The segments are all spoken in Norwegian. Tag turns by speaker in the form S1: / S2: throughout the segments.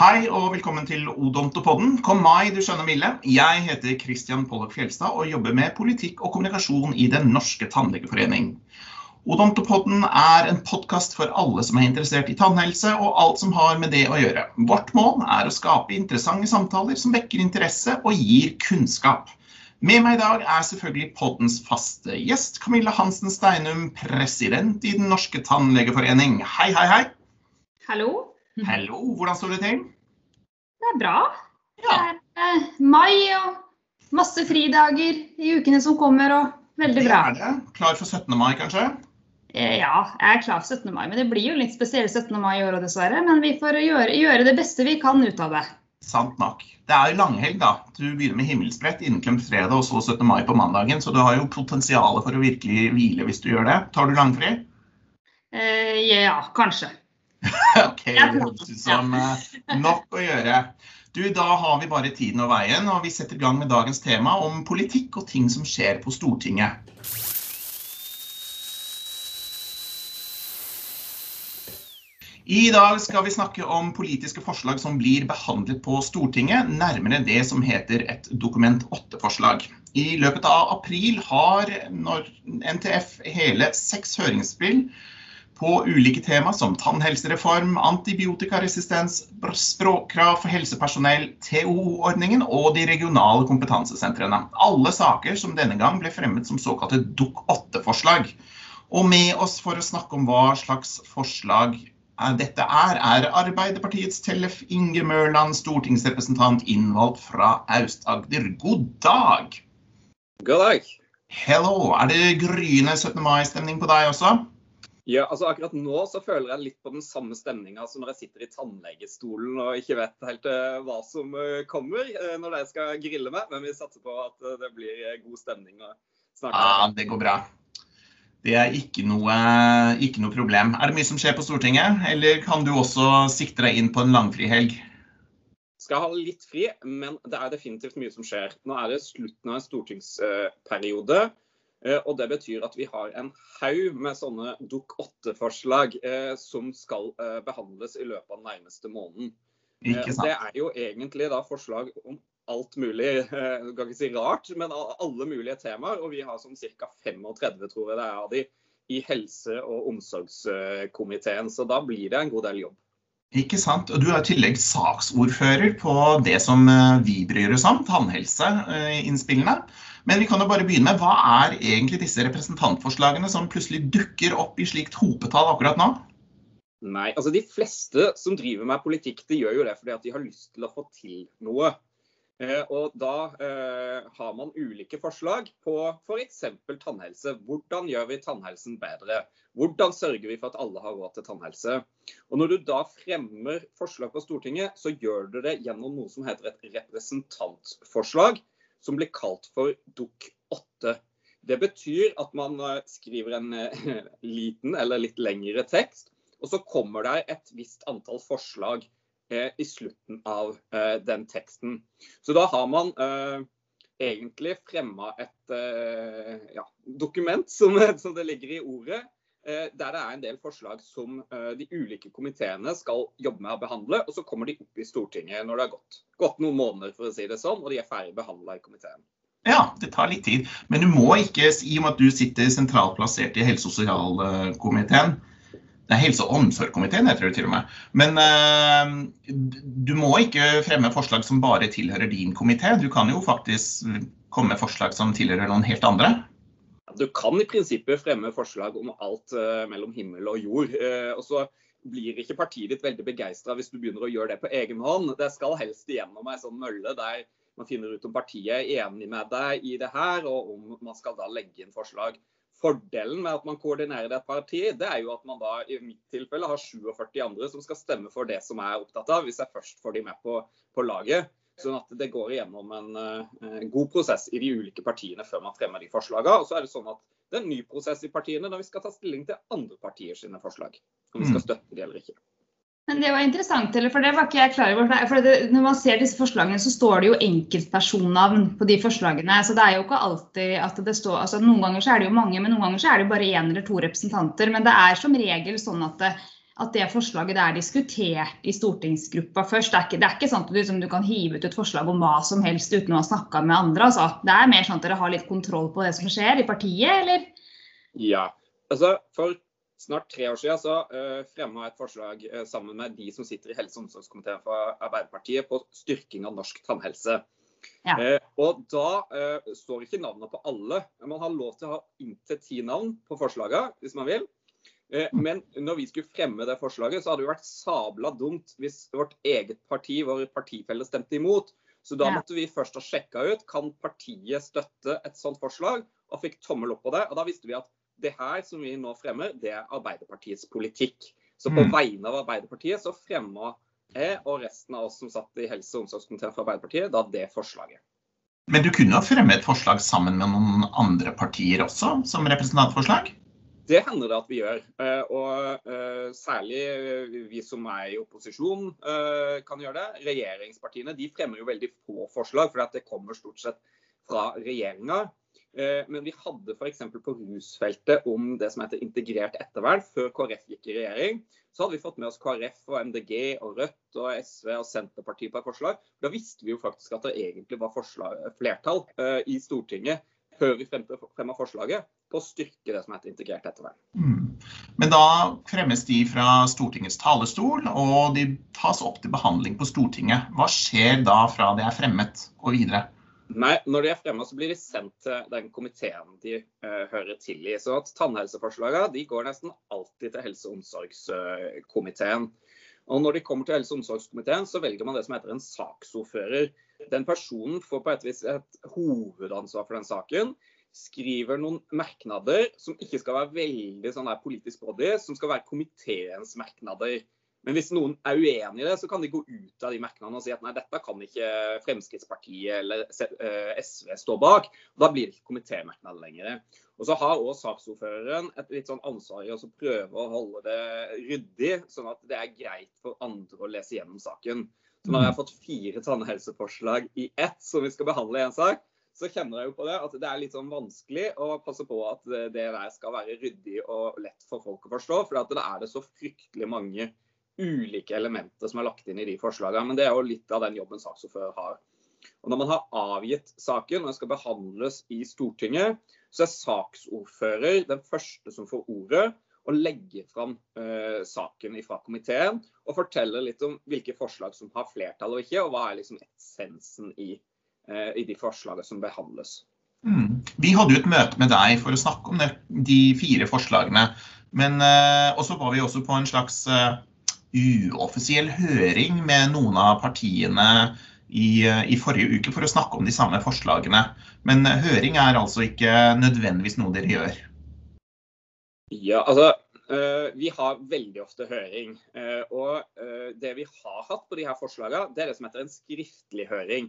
S1: Hei og velkommen til Odontopodden. Kom mai, du skjønner Mille. Jeg heter Christian Pollock Fjelstad og jobber med politikk og kommunikasjon i Den norske tannlegeforening. Odontopodden er en podkast for alle som er interessert i tannhelse og alt som har med det å gjøre. Vårt mål er å skape interessante samtaler som vekker interesse og gir kunnskap. Med meg i dag er selvfølgelig poddens faste gjest, Camilla Hansen Steinum, president i Den norske tannlegeforening. Hei, hei, hei.
S2: Hallo.
S1: Hallo, hvordan står det til?
S2: Det er bra.
S1: Ja.
S2: Det er eh, mai og masse fridager i ukene som kommer, og veldig bra.
S1: Det er det. Klar for 17. mai, kanskje?
S2: Eh, Ja, jeg er klar for 17. mai, men det blir jo litt spesiell 17. mai i år òg, dessverre. Men vi får gjøre, gjøre det beste vi kan ut av det.
S1: Sant nok. Det er jo langhelg, da. Du begynner med himmelsbrett, innklemt fredag og så 17. mai på mandagen, så du har jo potensial for å virkelig hvile hvis du gjør det. Tar du langfri?
S2: Eh, ja, kanskje.
S1: OK, det høres ut som eh, nok å gjøre. Du, Da har vi bare tiden og veien, og vi setter i gang med dagens tema om politikk og ting som skjer på Stortinget. I dag skal vi snakke om politiske forslag som blir behandlet på Stortinget, nærmere det som heter et Dokument 8-forslag. I løpet av april har NTF hele seks høringsspill på ulike tema som tannhelsereform, antibiotikaresistens, språkkrav for helsepersonell, TOO-ordningen og de regionale kompetansesentrene. Alle saker som denne gang ble fremmet som såkalte Dok 8-forslag. Og med oss for å snakke om hva slags forslag eh, dette er, er Arbeiderpartiets Tellef Inge Mørland, stortingsrepresentant innvalgt fra Aust-Agder. God dag!
S3: God dag.
S1: Hello! Er det gryende 17. mai-stemning på deg også?
S3: Ja, altså Akkurat nå så føler jeg litt på den samme stemninga som når jeg sitter i tannlegestolen og ikke vet helt eh, hva som eh, kommer eh, når de skal grille meg. Men vi satser på at det blir god stemning.
S1: Ja, det går bra. Det er ikke noe, ikke noe problem. Er det mye som skjer på Stortinget, eller kan du også sikte deg inn på en langfrihelg?
S3: Skal ha litt fri, men det er definitivt mye som skjer. Nå er det slutten av en stortingsperiode. Eh, Og det betyr at vi har en haug med sånne Dok 8-forslag eh, som skal eh, behandles i løpet av den nærmeste måneden. Det er jo egentlig da forslag om alt mulig, jeg kan ikke si rart, men alle mulige temaer. Og vi har sånn ca. 35, tror jeg det er av de, i helse- og omsorgskomiteen. Så da blir det en god del jobb.
S1: Ikke sant? Og du er i tillegg saksordfører på det som vi bryr oss om, tannhelseinnspillene. Men vi kan jo bare begynne med, hva er egentlig disse representantforslagene som plutselig dukker opp i slikt hopetall akkurat nå?
S3: Nei, altså De fleste som driver med politikk, de gjør jo det fordi at de har lyst til å få til noe. Eh, og Da eh, har man ulike forslag på f.eks. tannhelse. Hvordan gjør vi tannhelsen bedre? Hvordan sørger vi for at alle har råd til tannhelse? Og Når du da fremmer forslag på Stortinget, så gjør du det gjennom noe som heter et representantforslag, som blir kalt for Dukk 8. Det betyr at man eh, skriver en eh, liten eller litt lengre tekst, og så kommer det et visst antall forslag eh, i slutten av den teksten. Så da har man egentlig fremma et ja, dokument, som, som det ligger i ordet, der det er en del forslag som eh, de ulike komiteene skal jobbe med å behandle. Og så kommer de opp i Stortinget når det har gått, gått noen måneder, for å si det sånn, og de er ferdig behandla i komiteen.
S1: Ja, det tar litt tid. Men du må ikke, i og med at du sitter sentralt plassert i helse- og sosialkomiteen Nei, helse- og omsorgskomiteen heter det til og med. Men uh, du må ikke fremme forslag som bare tilhører din komité. Du kan jo faktisk komme med forslag som tilhører noen helt andre.
S3: Du kan i prinsippet fremme forslag om alt eh, mellom himmel og jord. eh, og så blir ikke partiet ditt veldig begeistra hvis du begynner å gjøre det på egen hånd. Det skal helst igjennom ei sånn mølle der man finner ut om partiet er enig med deg i det her, og om man skal da legge inn forslag. Fordelen med at man koordinerer et parti, det er jo at man da i mitt tilfelle har 47 andre som skal stemme for det som jeg er opptatt av, hvis jeg først får de med på, på laget. Sånn at det går igjennom en uh, god prosess i de ulike partiene før man fremmer de forslagene. Og så er det sånn at det er en ny prosess i partiene når vi skal ta stilling til andre partier sine forslag. Om vi skal støtte de eller ikke.
S2: Men det var interessant, eller, for det var ikke jeg klar over. For det, når man ser disse forslagene, så står det jo enkeltpersonnavn på de forslagene. Så det er jo ikke alltid at det står altså Noen ganger så er det jo mange, men noen ganger så er det jo bare én eller to representanter. Men det er som regel sånn at, det, at det forslaget er diskutert i stortingsgruppa først. Det er ikke, det er ikke sånn at du, liksom, du, kan hive ut et forslag om hva som helst uten å ha snakka med andre. Altså. Det er mer sånn at dere har litt kontroll på det som skjer i partiet, eller?
S3: Ja. Altså, for snart tre år siden så uh, fremma et forslag uh, sammen med de som sitter i helse- og omsorgskomiteen for Arbeiderpartiet på styrking av norsk tannhelse. Ja. Uh, og Da uh, står ikke navnene på alle. Man har lov til å ha inntil ti navn på forslagene hvis man vil. Eh, men når vi skulle fremme det forslaget, så hadde det vært sabla dumt hvis vårt eget parti, vår partifelle, stemte imot. Så da måtte vi først ha sjekka ut kan partiet støtte et sånt forslag, og fikk tommel opp på det. Og da visste vi at det her som vi nå fremmer, det er Arbeiderpartiets politikk. Så på mm. vegne av Arbeiderpartiet så fremma jeg og resten av oss som satt i helse- og omsorgskomiteen for Arbeiderpartiet, da det forslaget.
S1: Men du kunne jo fremme et forslag sammen med noen andre partier også, som representantforslag?
S3: Det hender det at vi gjør. Eh, og eh, særlig vi som er i opposisjon eh, kan gjøre det. Regjeringspartiene de fremmer jo veldig få forslag, for det kommer stort sett fra regjeringa. Men vi hadde f.eks. på rusfeltet om det som heter integrert ettervern, før KrF gikk i regjering. Så hadde vi fått med oss KrF og MDG og Rødt og SV og Senterpartiet på et forslag. Da visste vi jo faktisk at det egentlig var forslag, flertall i Stortinget før vi fremma forslaget på å styrke det som heter integrert ettervern. Mm.
S1: Men da fremmes de fra Stortingets talerstol, og de tas opp til behandling på Stortinget. Hva skjer da fra det er fremmet og videre?
S3: Nei, Når de er fremmet, så blir de sendt til den komiteen de uh, hører til i. Så at Tannhelseforslagene går nesten alltid til helse- og omsorgskomiteen. Og Når de kommer til helse- og omsorgskomiteen, så velger man det som heter en saksordfører. Den personen får på et vis et hovedansvar for den saken skriver noen merknader som ikke skal være veldig sånn der politisk body, som skal være komiteens merknader. Men hvis noen er uenig i det, så kan de gå ut av de merknadene og si at nei, dette kan ikke Fremskrittspartiet eller SV eh, stå bak. Da blir det ikke komitémerknad lenger. Og så har også saksordføreren et litt sånn ansvar i å prøve å holde det ryddig, sånn at det er greit for andre å lese gjennom saken. Så nå har jeg fått fire tannhelseforslag i ett som vi skal behandle i en sak, så kjenner jeg jo på det at det er litt sånn vanskelig å passe på at det der skal være ryddig og lett for folk å forstå. For da er det så fryktelig mange ulike elementer som er lagt inn i de forslagene. Men det er jo litt av den jobben saksordfører har. Og Når man har avgitt saken og den skal behandles i Stortinget, så er saksordfører den første som får ordet og legger fram uh, saken fra komiteen og forteller litt om hvilke forslag som har flertall og ikke, og hva er liksom essensen i Eh, i de forslagene som behandles.
S1: Mm. Vi hadde jo et møte med deg for å snakke om det, de fire forslagene. Men uh, også var vi også på en slags uh, uoffisiell høring med noen av partiene i, uh, i, forrige uke for å snakke om de samme forslagene. Men høring er altså ikke nødvendigvis noe dere gjør?
S3: Ja, altså vi har veldig ofte høring. og det vi har hatt på de her forslagene, det er det som heter en skriftlig høring.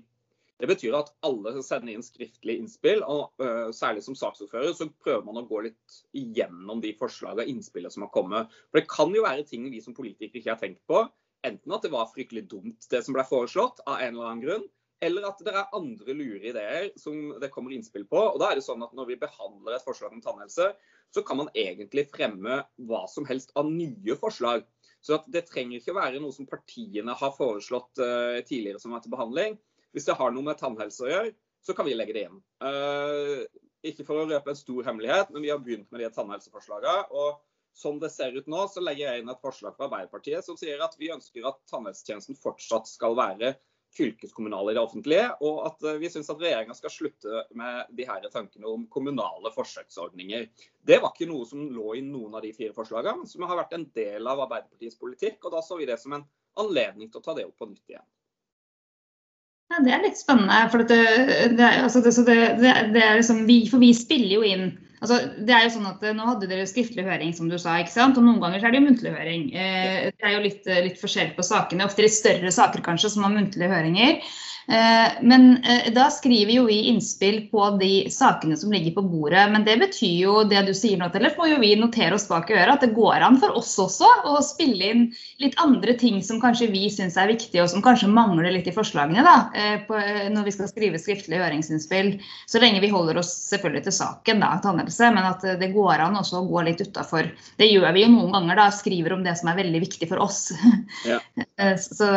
S3: Det betyr at alle sender inn skriftlig innspill, og uh, særlig som saksordfører så prøver man å gå litt igjennom de forslagene og innspillene som har kommet. For Det kan jo være ting vi som politikere ikke har tenkt på. Enten at det var fryktelig dumt det som ble foreslått av en eller annen grunn, eller at det er andre lure ideer som det kommer innspill på. Og da er det sånn at Når vi behandler et forslag om tannhelse, så kan man egentlig fremme hva som helst av nye forslag. Så Det trenger ikke være noe som partiene har foreslått uh, tidligere som er til behandling. Hvis det har noe med tannhelse å gjøre, så kan vi legge det inn. Uh, ikke for å røpe en stor hemmelighet, men vi har begynt med de tannhelseforslagene. og som det ser ut nå, så legger jeg inn et forslag fra Arbeiderpartiet som sier at vi ønsker at tannhelsetjenesten fortsatt skal være fylkeskommunale i det offentlige, og at eh, vi syns at regjeringa skal slutte med de her tankene om kommunale forsøksordninger. Det var ikke noe som lå i noen av de fire forslagene, men som har vært en del av Arbeiderpartiets politikk. og Da så vi det som en anledning til å ta det opp på nytt igjen.
S2: Ja, Det er litt spennende. for det, det, altså det, det, er liksom, vi, For vi spiller jo inn altså det er jo sånn at Nå hadde dere skriftlig høring, som du sa. ikke sant? Og noen ganger så er det jo muntlig høring. Eh, det er jo litt, litt forskjell på sakene. Ofte litt større saker kanskje som har muntlige høringer. Eh, men eh, da skriver jo vi innspill på de sakene som ligger på bordet. Men det betyr jo det du sier nå, Tellef, må jo vi notere oss bak i øret at det går an for oss også å spille inn litt andre ting som kanskje vi syns er viktige, og som kanskje mangler litt i forslagene da, når vi skal skrive skriftlige høringsinnspill. Så lenge vi holder oss selvfølgelig til saken, da, tannhelse, men at det går an også å gå litt utafor. Det gjør vi jo noen ganger, da, skriver om det som er veldig viktig for oss. Ja. så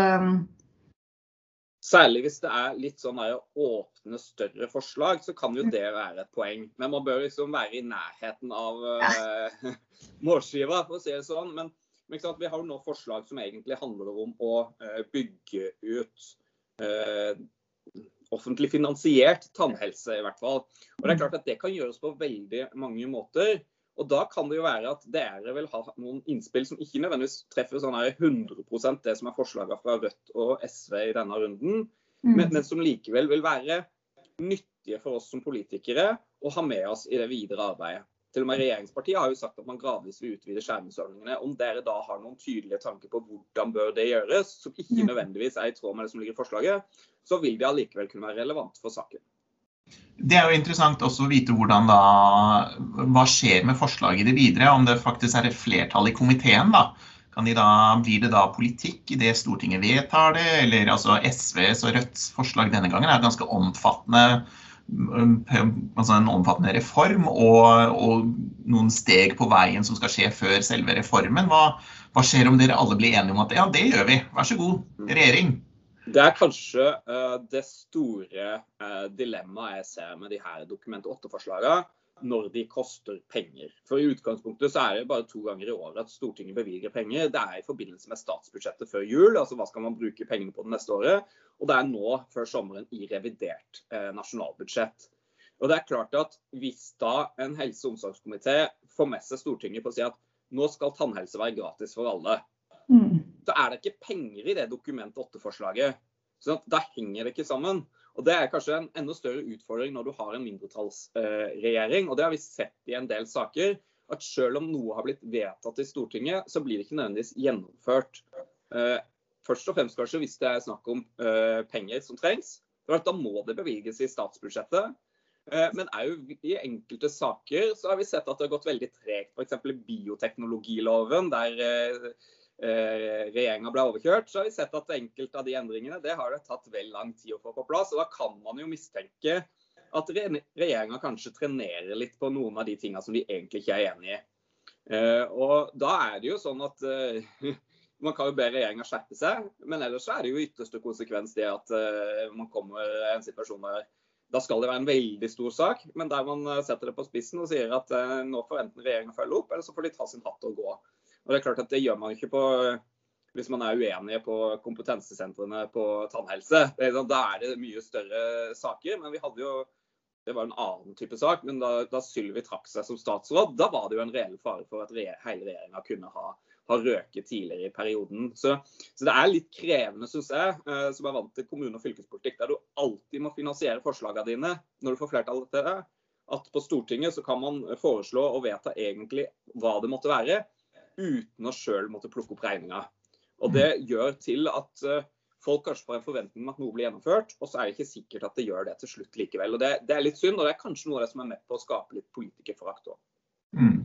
S3: Særlig hvis det er litt sånn der, åpne, større forslag, så kan jo mm. det være et poeng. Men man bør liksom være i nærheten av uh, målskiva, for å si det sånn. Men, men vi har jo nå forslag som egentlig handler om å uh, bygge ut uh, offentlig finansiert tannhelse, i hvert fall. Og det er mm. klart at det kan gjøres på veldig mange måter. Og Da kan det jo være at dere vil ha noen innspill som ikke nødvendigvis treffer sånn 100 det som er forslagene fra Rødt og SV i denne runden, mm. men, men, som likevel vil være nyttige for oss som politikere å ha med oss i det videre arbeidet. Til og med Regjeringspartiet har jo sagt at man gradvis vil utvide skjermingsordningene. Om dere da har noen tydelige tanker på hvordan bør det gjøres, som ikke mm. nødvendigvis er i tråd med det som ligger i forslaget, så vil det allikevel kunne være relevant for saken.
S1: Det er jo interessant også å vite hvordan da, hva skjer med forslaget i det videre. Om det faktisk er et flertall i komiteen. da. De da, blir det da politikk i det Stortinget vedtar det? Eller altså SVs og Rødts forslag denne gangen er ganske omfattende altså en omfattende reform og, og, noen steg på veien som skal skje før selve reformen. Hva, hva skjer om dere alle blir enige om at ja, det gjør vi, vær så god, regjering?
S3: Det er kanskje uh, det store uh, dilemmaet jeg ser med de her Dokument 8-forslagene, når de koster penger. For I utgangspunktet så er det bare to ganger i året at Stortinget bevilger penger. Det er i forbindelse med statsbudsjettet før jul, altså hva skal man bruke pengene på det neste året. Og det er nå før sommeren i revidert uh, nasjonalbudsjett. Og det er klart at Hvis da en helse- og omsorgskomité får med seg Stortinget på å si at nå skal tannhelse være gratis for alle, mm. Så er det ikke penger i det Dokument 8-forslaget. Så da henger det ikke sammen. Og Det er kanskje en enda større utfordring når du har en mindretallsregjering. og Det har vi sett i en del saker. At selv om noe har blitt vedtatt i Stortinget, så blir det ikke nødvendigvis gjennomført. Eh, først og fremst kanskje hvis det er snakk om eh, penger som trengs. Da må det bevilges i statsbudsjettet. Eh, men òg i enkelte saker så har vi sett at det har gått veldig tregt. F.eks. bioteknologiloven, der regjeringa ble overkjørt, så har vi sett at enkelte av de endringene det har det tatt vel lang tid å få på plass. og Da kan man jo mistenke at regjeringa kanskje trenerer litt på noen av de tingene som de egentlig ikke er enig i. Eh, og Da er det jo sånn at eh, man kan jo be regjeringa skjerpe seg, men ellers er det jo ytterste konsekvens det at eh, man kommer i en situasjon der da skal det være en veldig stor sak, men der man eh, setter det på spissen og sier at eh, nå får enten regjeringa følge opp, eller så får de ta sin hatt og gå. Og Det er klart at det gjør man ikke på hvis man er uenige på kompetansesentrene på tannhelse. Sånn, da er det mye større saker. Men vi hadde jo Det var en annen type sak. Men da, da Sylvi trakk seg som statsråd, da var det jo en reell fare for at re, hele regjeringa kunne ha, ha røket tidligere i perioden. Så, så, det er litt krevende, syns jeg, eh, som er vant til kommune- og fylkespolitikk, der du alltid må finansiere forslagene dine når du får flertall til det. At på Stortinget så kan man foreslå og vedta egentlig hva det måtte være uten å sjøl måtte plukke opp regninga. Og Det gjør til at eh, folk kanskje får en forventning om at noe blir gjennomført, og så er det ikke sikkert at det gjør det til slutt likevel. Og Det, det er litt synd, og det er kanskje noe av det som er med på å skape litt politikerforakt òg. Mm.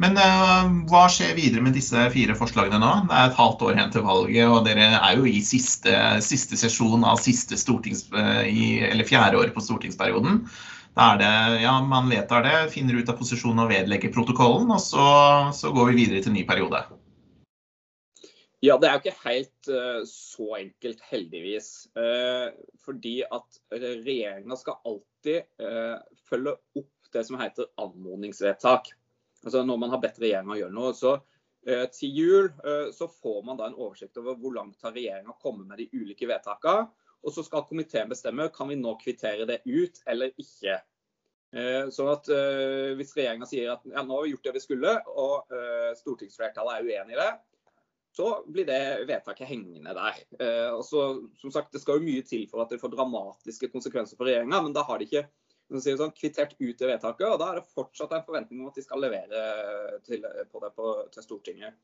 S1: Men uh, hva skjer videre med disse fire forslagene nå? Det er et halvt år igjen til valget, og dere er jo i siste, siste sesjon av siste stortings, uh, i, eller fjerde år på stortingsperioden. Er det, ja, Man vedtar det, finner ut av posisjonen og vedlegger protokollen, og så, så, går vi videre til ny periode.
S3: Ja, det er jo ikke helt uh, så enkelt, heldigvis. Uh, fordi at regjeringa skal alltid uh, følge opp det som heter anmodningsvedtak. Altså Når man har bedt regjeringa gjøre noe. så til jul så får man da en oversikt over hvor langt har regjeringa kommet med de ulike vedtakene. Og så skal komiteen bestemme kan vi nå kvittere det ut eller ikke. Eh, så at eh, Hvis regjeringa sier at ja, nå har vi gjort det vi skulle, og eh, stortingsflertallet er uenig i det, så blir det vedtaket hengende der. Og så, som sagt, Det skal jo mye til for at det får dramatiske konsekvenser for regjeringa, men da har de ikke sånn, kvittert ut det vedtaket. og Da er det fortsatt en forventning om at de skal levere til, på det på, til Stortinget.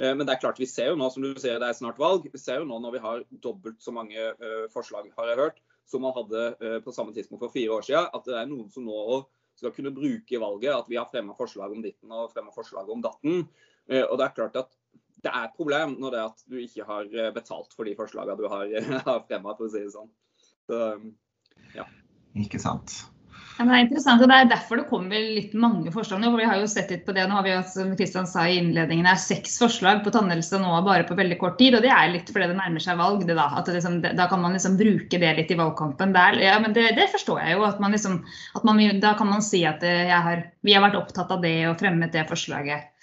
S3: Men det er klart, vi ser jo nå som du sier, det er snart valg. Vi ser jo nå når vi har dobbelt så mange forslag, har jeg hørt, som man hadde på samme tidspunkt for fire år siden, at det er noen som nå skal kunne bruke valget at vi har fremma forslag om ditten og fremma forslag om datten. Og det er klart at det er et problem når det er at du ikke har betalt for de forslagene du har, har fremma, for å si det sånn. Så,
S1: ja. Ikke sant.
S2: Ja, det er interessant, og det er derfor det kommer litt mange forslag nå. for Vi har jo sett litt på det. Nå har vi som Kristian sa i innledningen, er seks forslag på tannhelse nå bare på veldig kort tid. og Det er litt fordi det nærmer seg valg. Det da, at liksom, da kan man liksom bruke det litt i valgkampen. Der, ja, men det, det, forstår jeg jo. at man liksom, at man, Da kan man si at jeg har, vi har vært opptatt av det og fremmet det forslaget.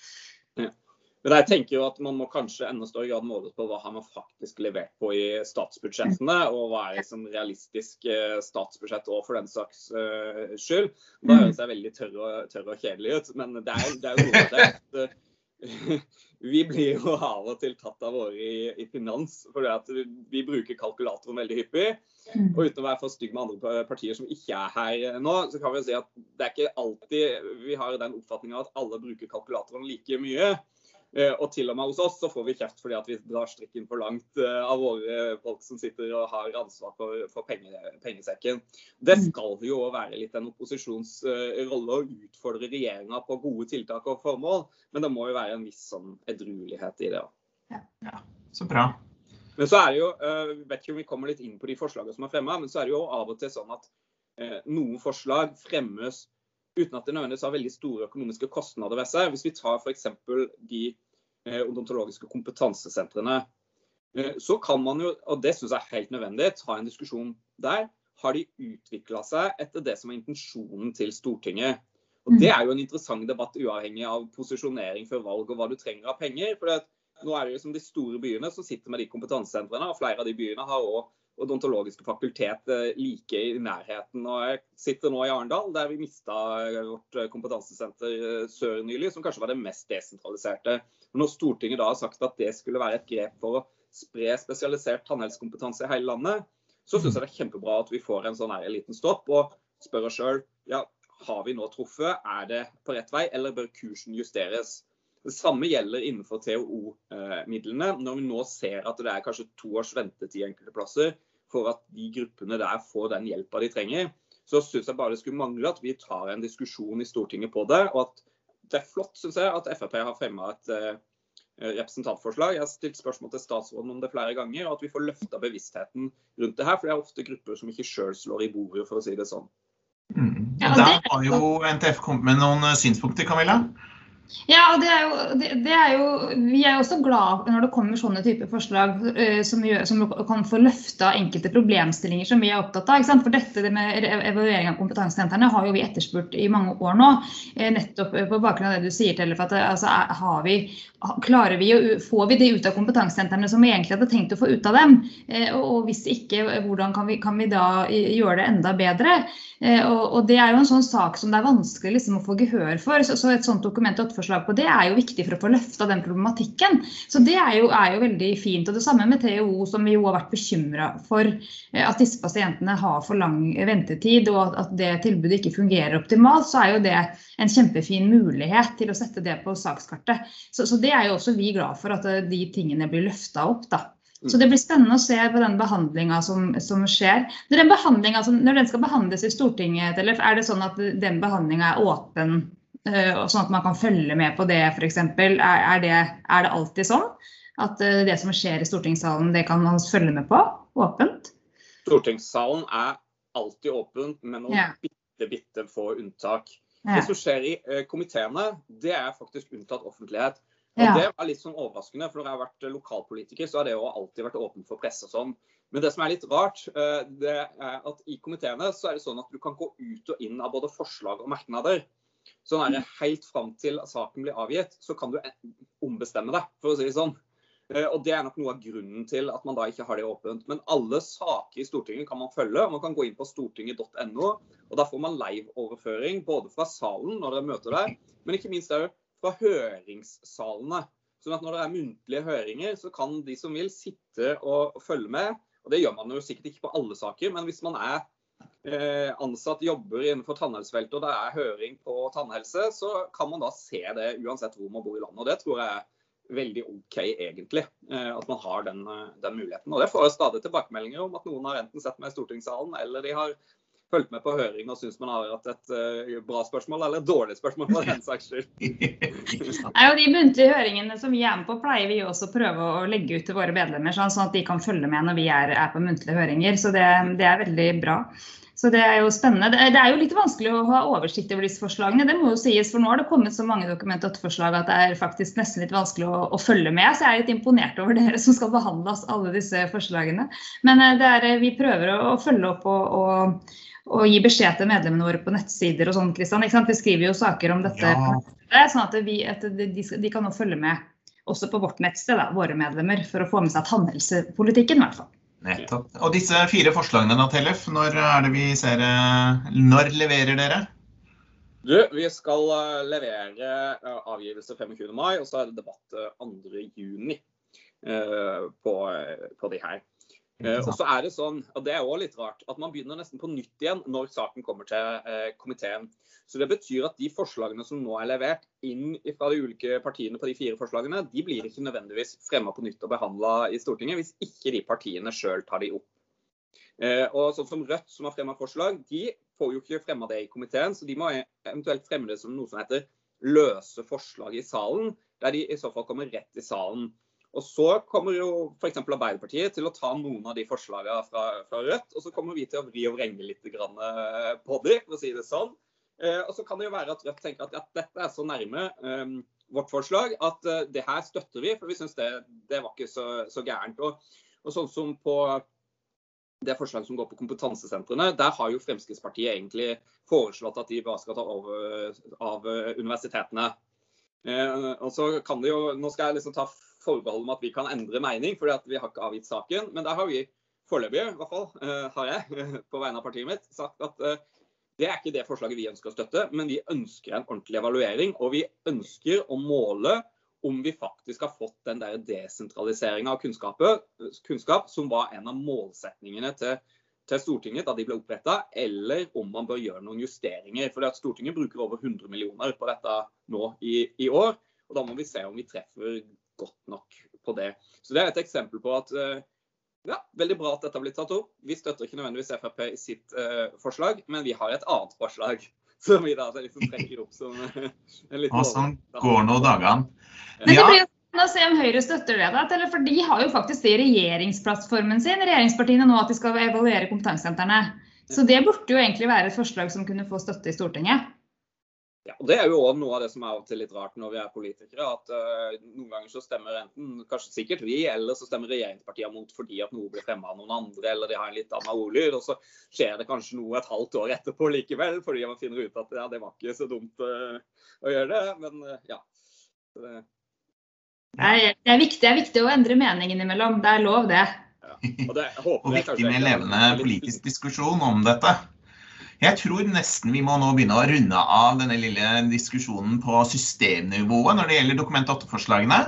S3: Men jeg tenker jo at man må kanskje enda større grad måles på hva har man faktisk levert på i statsbudsjettene, og hva er liksom realistisk eh, statsbudsjett òg for den saks uh, skyld. Da mm. høres jeg veldig tørr og, tørr og, kjedelig ut, men det er, det er jo noe av det. vi blir jo av og til tatt av våre i, i finans at vi bruker kalkulatoren veldig hyppig. Mm. Og uten å være for stygg med andre partier som ikke er her nå, så kan vi si at det er ikke alltid vi har den oppfatninga at alle bruker kalkulatoren like mye. Eh, og til og med hos oss så får vi kjeft fordi at vi drar strikken for langt eh, av våre folk som sitter og har ansvar for, for penge, pengesekken. Det mm. skal jo være litt en opposisjonsrolle å utfordre regjeringa på gode tiltak og formål, men det må jo være en viss sånn edruelighet i det òg.
S1: Ja. ja, så bra.
S3: Men så er det jo, vi vet ikke om vi kommer litt inn på de forslagene som er fremma, men så er det jo av og til sånn at noen forslag fremmes uten at det nødvendigvis har veldig store økonomiske kostnader ved seg. Hvis vi tar f.eks. de Eh, odontologiske kompetansesentrene. Eh, så kan man jo, og det syns jeg er helt nødvendig, ta en diskusjon der. Har de utvikla seg etter det som er intensjonen til Stortinget? Og Det er jo en interessant debatt uavhengig av posisjonering før valg og hva du trenger av penger. for nå er det jo som de store byene som sitter med de kompetansesentrene, og flere av de byene har òg odontologiske fakultet eh, like i nærheten. Og jeg sitter nå i Arendal, der vi mista vårt kompetansesenter sør nylig, som kanskje var det mest desentraliserte. Når Stortinget da har sagt at det skulle være et grep for å spre spesialisert tannhelsekompetanse i hele landet, så syns jeg det er kjempebra at vi får en sånn her liten stopp og spør oss sjøl ja, har vi nå truffet, er det på rett vei, eller bør kursen justeres? Det samme gjelder innenfor TOO-midlene. Når vi nå ser at det er kanskje to års ventetid enkelte plasser for at de gruppene der får den hjelpa de trenger, så syns jeg bare det skulle mangle at vi tar en diskusjon i Stortinget på det. og at det er flott synes jeg, at Frp har fremma et uh, representantforslag. Jeg har stilt spørsmål til statsråden om det flere ganger, og at vi får løfta bevisstheten rundt det her. For det er ofte grupper som ikke sjøl slår i bordet, for å si det sånn.
S1: Mm. Der har jo NTF kommet med noen eh, synspunkter, Camilla?
S2: Ja, og det er jo, det, det er jo, Vi er jo også glad når det kommer sånne typer forslag uh, som, gjør, som, kan få løfta enkelte problemstillinger som vi er opptatt av. For dette det med evaluering av kompetansesentrene har jo vi etterspurt i mange år nå. Uh, nettopp på bakgrunn av det du sier, Tellef. at altså, har vi, klarer vi å, Får vi det ut av kompetansesentrene som vi egentlig hadde tenkt å få ut av dem? Uh, og hvis ikke, hvordan kan vi, kan vi da gjøre det enda bedre? Og, og, Det er jo en sånn sak som det er vanskelig liksom, å få gehør for. Så, så et sånt dokument forslag på, det er jo viktig for å få løfta den problematikken. Så det er jo, er jo, veldig fint. Og det samme med THO, som vi jo har vært bekymra for eh, at disse pasientene har for lang ventetid og at det tilbudet ikke fungerer optimalt, så er jo det en kjempefin mulighet til å sette det på sakskartet. Så, så det er jo også vi glad for at eh, de tingene blir løfta opp. da. Så det blir spennende å se på den behandlinga som, som, skjer. Når den, når den skal behandles i Stortinget, eller er det sånn at den behandlinga er åpen sånn at man kan følge med på det f.eks. Er, er, det, er det alltid sånn at eh, det som skjer i stortingssalen, det kan man følge med på åpent?
S3: Stortingssalen er alltid åpent, med noen ja. bitte, bitte få unntak. Ja. Det som skjer i uh, komiteene, det er faktisk unntatt offentlighet. Og ja. Det er litt sånn overraskende, for når jeg har vært lokalpolitiker, så har det jo alltid vært åpent for presse og sånn. Men det som er litt rart, det er at i komiteene så er det sånn at du kan gå ut og inn av både forslag og merknader. Sånn er det helt fram til saken blir avgitt, så kan du ombestemme deg, for å si det sånn. Eh, og Det er nok noe av grunnen til at man da ikke har det åpent. Men alle saker i Stortinget kan man følge. og Man kan gå inn på stortinget.no. og Da får man live-overføring både fra salen når dere møter der, men ikke minst fra høringssalene. Sånn at Når det er muntlige høringer, så kan de som vil sitte og følge med. og Det gjør man jo sikkert ikke på alle saker, men hvis man er ansatt jobber innenfor tannhelsefeltet og det er høring på tannhelse, så kan man da se det uansett hvor man bor i landet. og Det tror jeg er veldig OK, egentlig. At man har den, den muligheten. Og Det får jeg stadig tilbakemeldinger om at noen har enten sett meg i stortingssalen, eller de har fulgt med på høring og syns man har hatt et uh, bra spørsmål eller et dårlig spørsmål for den saks skyld.
S2: De muntlige høringene som vi er med på, pleier vi også å prøve å legge ut til våre medlemmer, sånn, sånn at de kan følge med når vi er, er på muntlige høringer. Så det, det, er veldig bra. Så Det er jo spennende. Det, er jo litt vanskelig å ha oversikt over disse forslagene. Det må jo sies, for Nå har det kommet så mange Dokument 8-forslag at det er faktisk nesten litt vanskelig å, å, følge med. Så jeg er litt imponert over dere som skal behandle alle disse forslagene. Men eh, er, vi prøver å, å følge opp og, og og gi beskjed til medlemmene våre på nettsider og sånn, Kristian. Vi skriver jo saker om dette, ja. sånn at, vi, at de, de, kan nå følge med også på vårt nettsted, da, våre medlemmer, for å få med seg tannhelsepolitikken i hvert fall.
S1: Nettopp. Og disse fire forslagene, da, Tellef, når er det vi ser eh, Når leverer dere?
S3: Du, vi skal eh, levere eh, avgivelse 25. mai, og så er det debatt 2. juni på, på de her. Eh, og så er det sånn, og det er også litt rart, at man begynner nesten på nytt igjen når saken kommer til eh, komiteen. Så Det betyr at de forslagene som nå er levert inn fra de ulike partiene på de fire forslagene, de blir ikke nødvendigvis fremma på nytt og behandla i Stortinget hvis ikke de partiene sjøl tar de opp. Eh, og sånn som Rødt, som har fremma forslag, de får jo ikke fremma det i komiteen, så de må eventuelt fremme det som noe som heter løse forslag i salen, der de i så fall kommer rett i salen. Og Så kommer jo f.eks. Arbeiderpartiet til å ta noen av de forslagene fra, fra, Rødt, og så kommer vi til å vri og vrenge litt eh, på dem, for å si det sånn. Eh, og så kan det jo være at Rødt tenker at ja, dette er så nærme um, vårt forslag at uh, det her støtter vi, for vi syns det, det, var ikke så, så gærent. Og, og, sånn som på det forslaget som går på kompetansesentrene, der har jo Fremskrittspartiet egentlig foreslått at de bare skal ta over av universitetene. Uh, og så kan det jo, Nå skal jeg liksom ta forbehold om at vi kan endre mening, fordi vi har ikke avgitt saken. Men der har vi foreløpig, i hvert fall, uh, har jeg på vegne av partiet mitt, sagt at uh, det er ikke det forslaget vi ønsker å støtte, men vi ønsker en ordentlig evaluering. Og vi ønsker å måle om vi faktisk har fått den der desentraliseringa av kunnskap som var en av målsetningene til, til Stortinget da de ble oppretta, eller om man bør gjøre noen justeringer. For Stortinget bruker over 100 millioner på dette nå i, i år. og Da må vi se om vi treffer godt nok på det. Så Det er et eksempel på at eh, ja, veldig bra at dette har blitt tatt opp. Vi støtter ikke nødvendigvis Frp i sitt uh, forslag, men vi har et annet forslag som vi da liksom trekker opp som uh, en liten
S1: Og sånn går nå dagene.
S2: Men det blir jo å se om Høyre støtter det. da, For de har jo faktisk det i regjeringsplattformen sin, regjeringspartiene nå, at de skal evaluere kompetansesentrene. Så det burde jo egentlig være et forslag som kunne få støtte i Stortinget.
S3: Ja, og Det er jo også noe av det som er av og til litt rart når vi er politikere. at uh, Noen ganger så stemmer enten kanskje sikkert vi, eller så stemmer regjeringspartiene mot fordi at noe blir fremma av noen andre, eller de har en litt annen ordlyd. Og så skjer det kanskje noe et halvt år etterpå likevel, fordi man finner ut at ja, det var ikke så dumt uh, å gjøre det. Men uh, ja.
S2: Det... Nei, det er, viktig, det er viktig å endre mening innimellom. Det er lov, det.
S1: Ja. Og, det, og viktig med levende politisk diskusjon om dette. Jeg tror nesten vi må nå begynne å runde av denne lille diskusjonen på systemnivået når det gjelder Dokument 8-forslagene.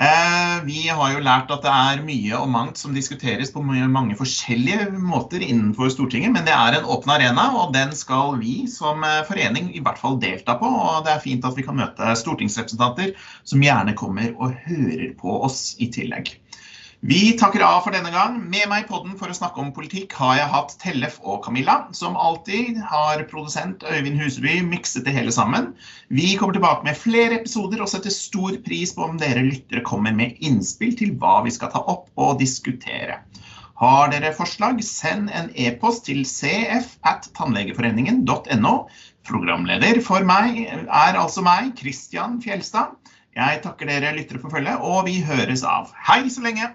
S1: Eh, vi har jo lært at det er mye og mangt som diskuteres på mange forskjellige måter innenfor Stortinget, men det er en åpen arena, og den skal vi som eh, forening i hvert fall delta på. Og det er fint at vi kan møte stortingsrepresentanter som gjerne kommer og hører på oss i tillegg. Vi takker av for denne gang. Med meg i podden for å snakke om politikk har jeg hatt Tellef og Camilla. Som alltid har produsent Øyvind Huseby mikset det hele sammen. Vi kommer tilbake med flere episoder og setter stor pris på om dere lyttere kommer med innspill til hva vi skal ta opp og diskutere. Har dere forslag, send en e-post til cf at tannlegeforeningen.no. Programleder for meg er altså meg, Christian Fjelstad. Jeg takker dere lyttere for følget, og vi høres av. Hei så lenge!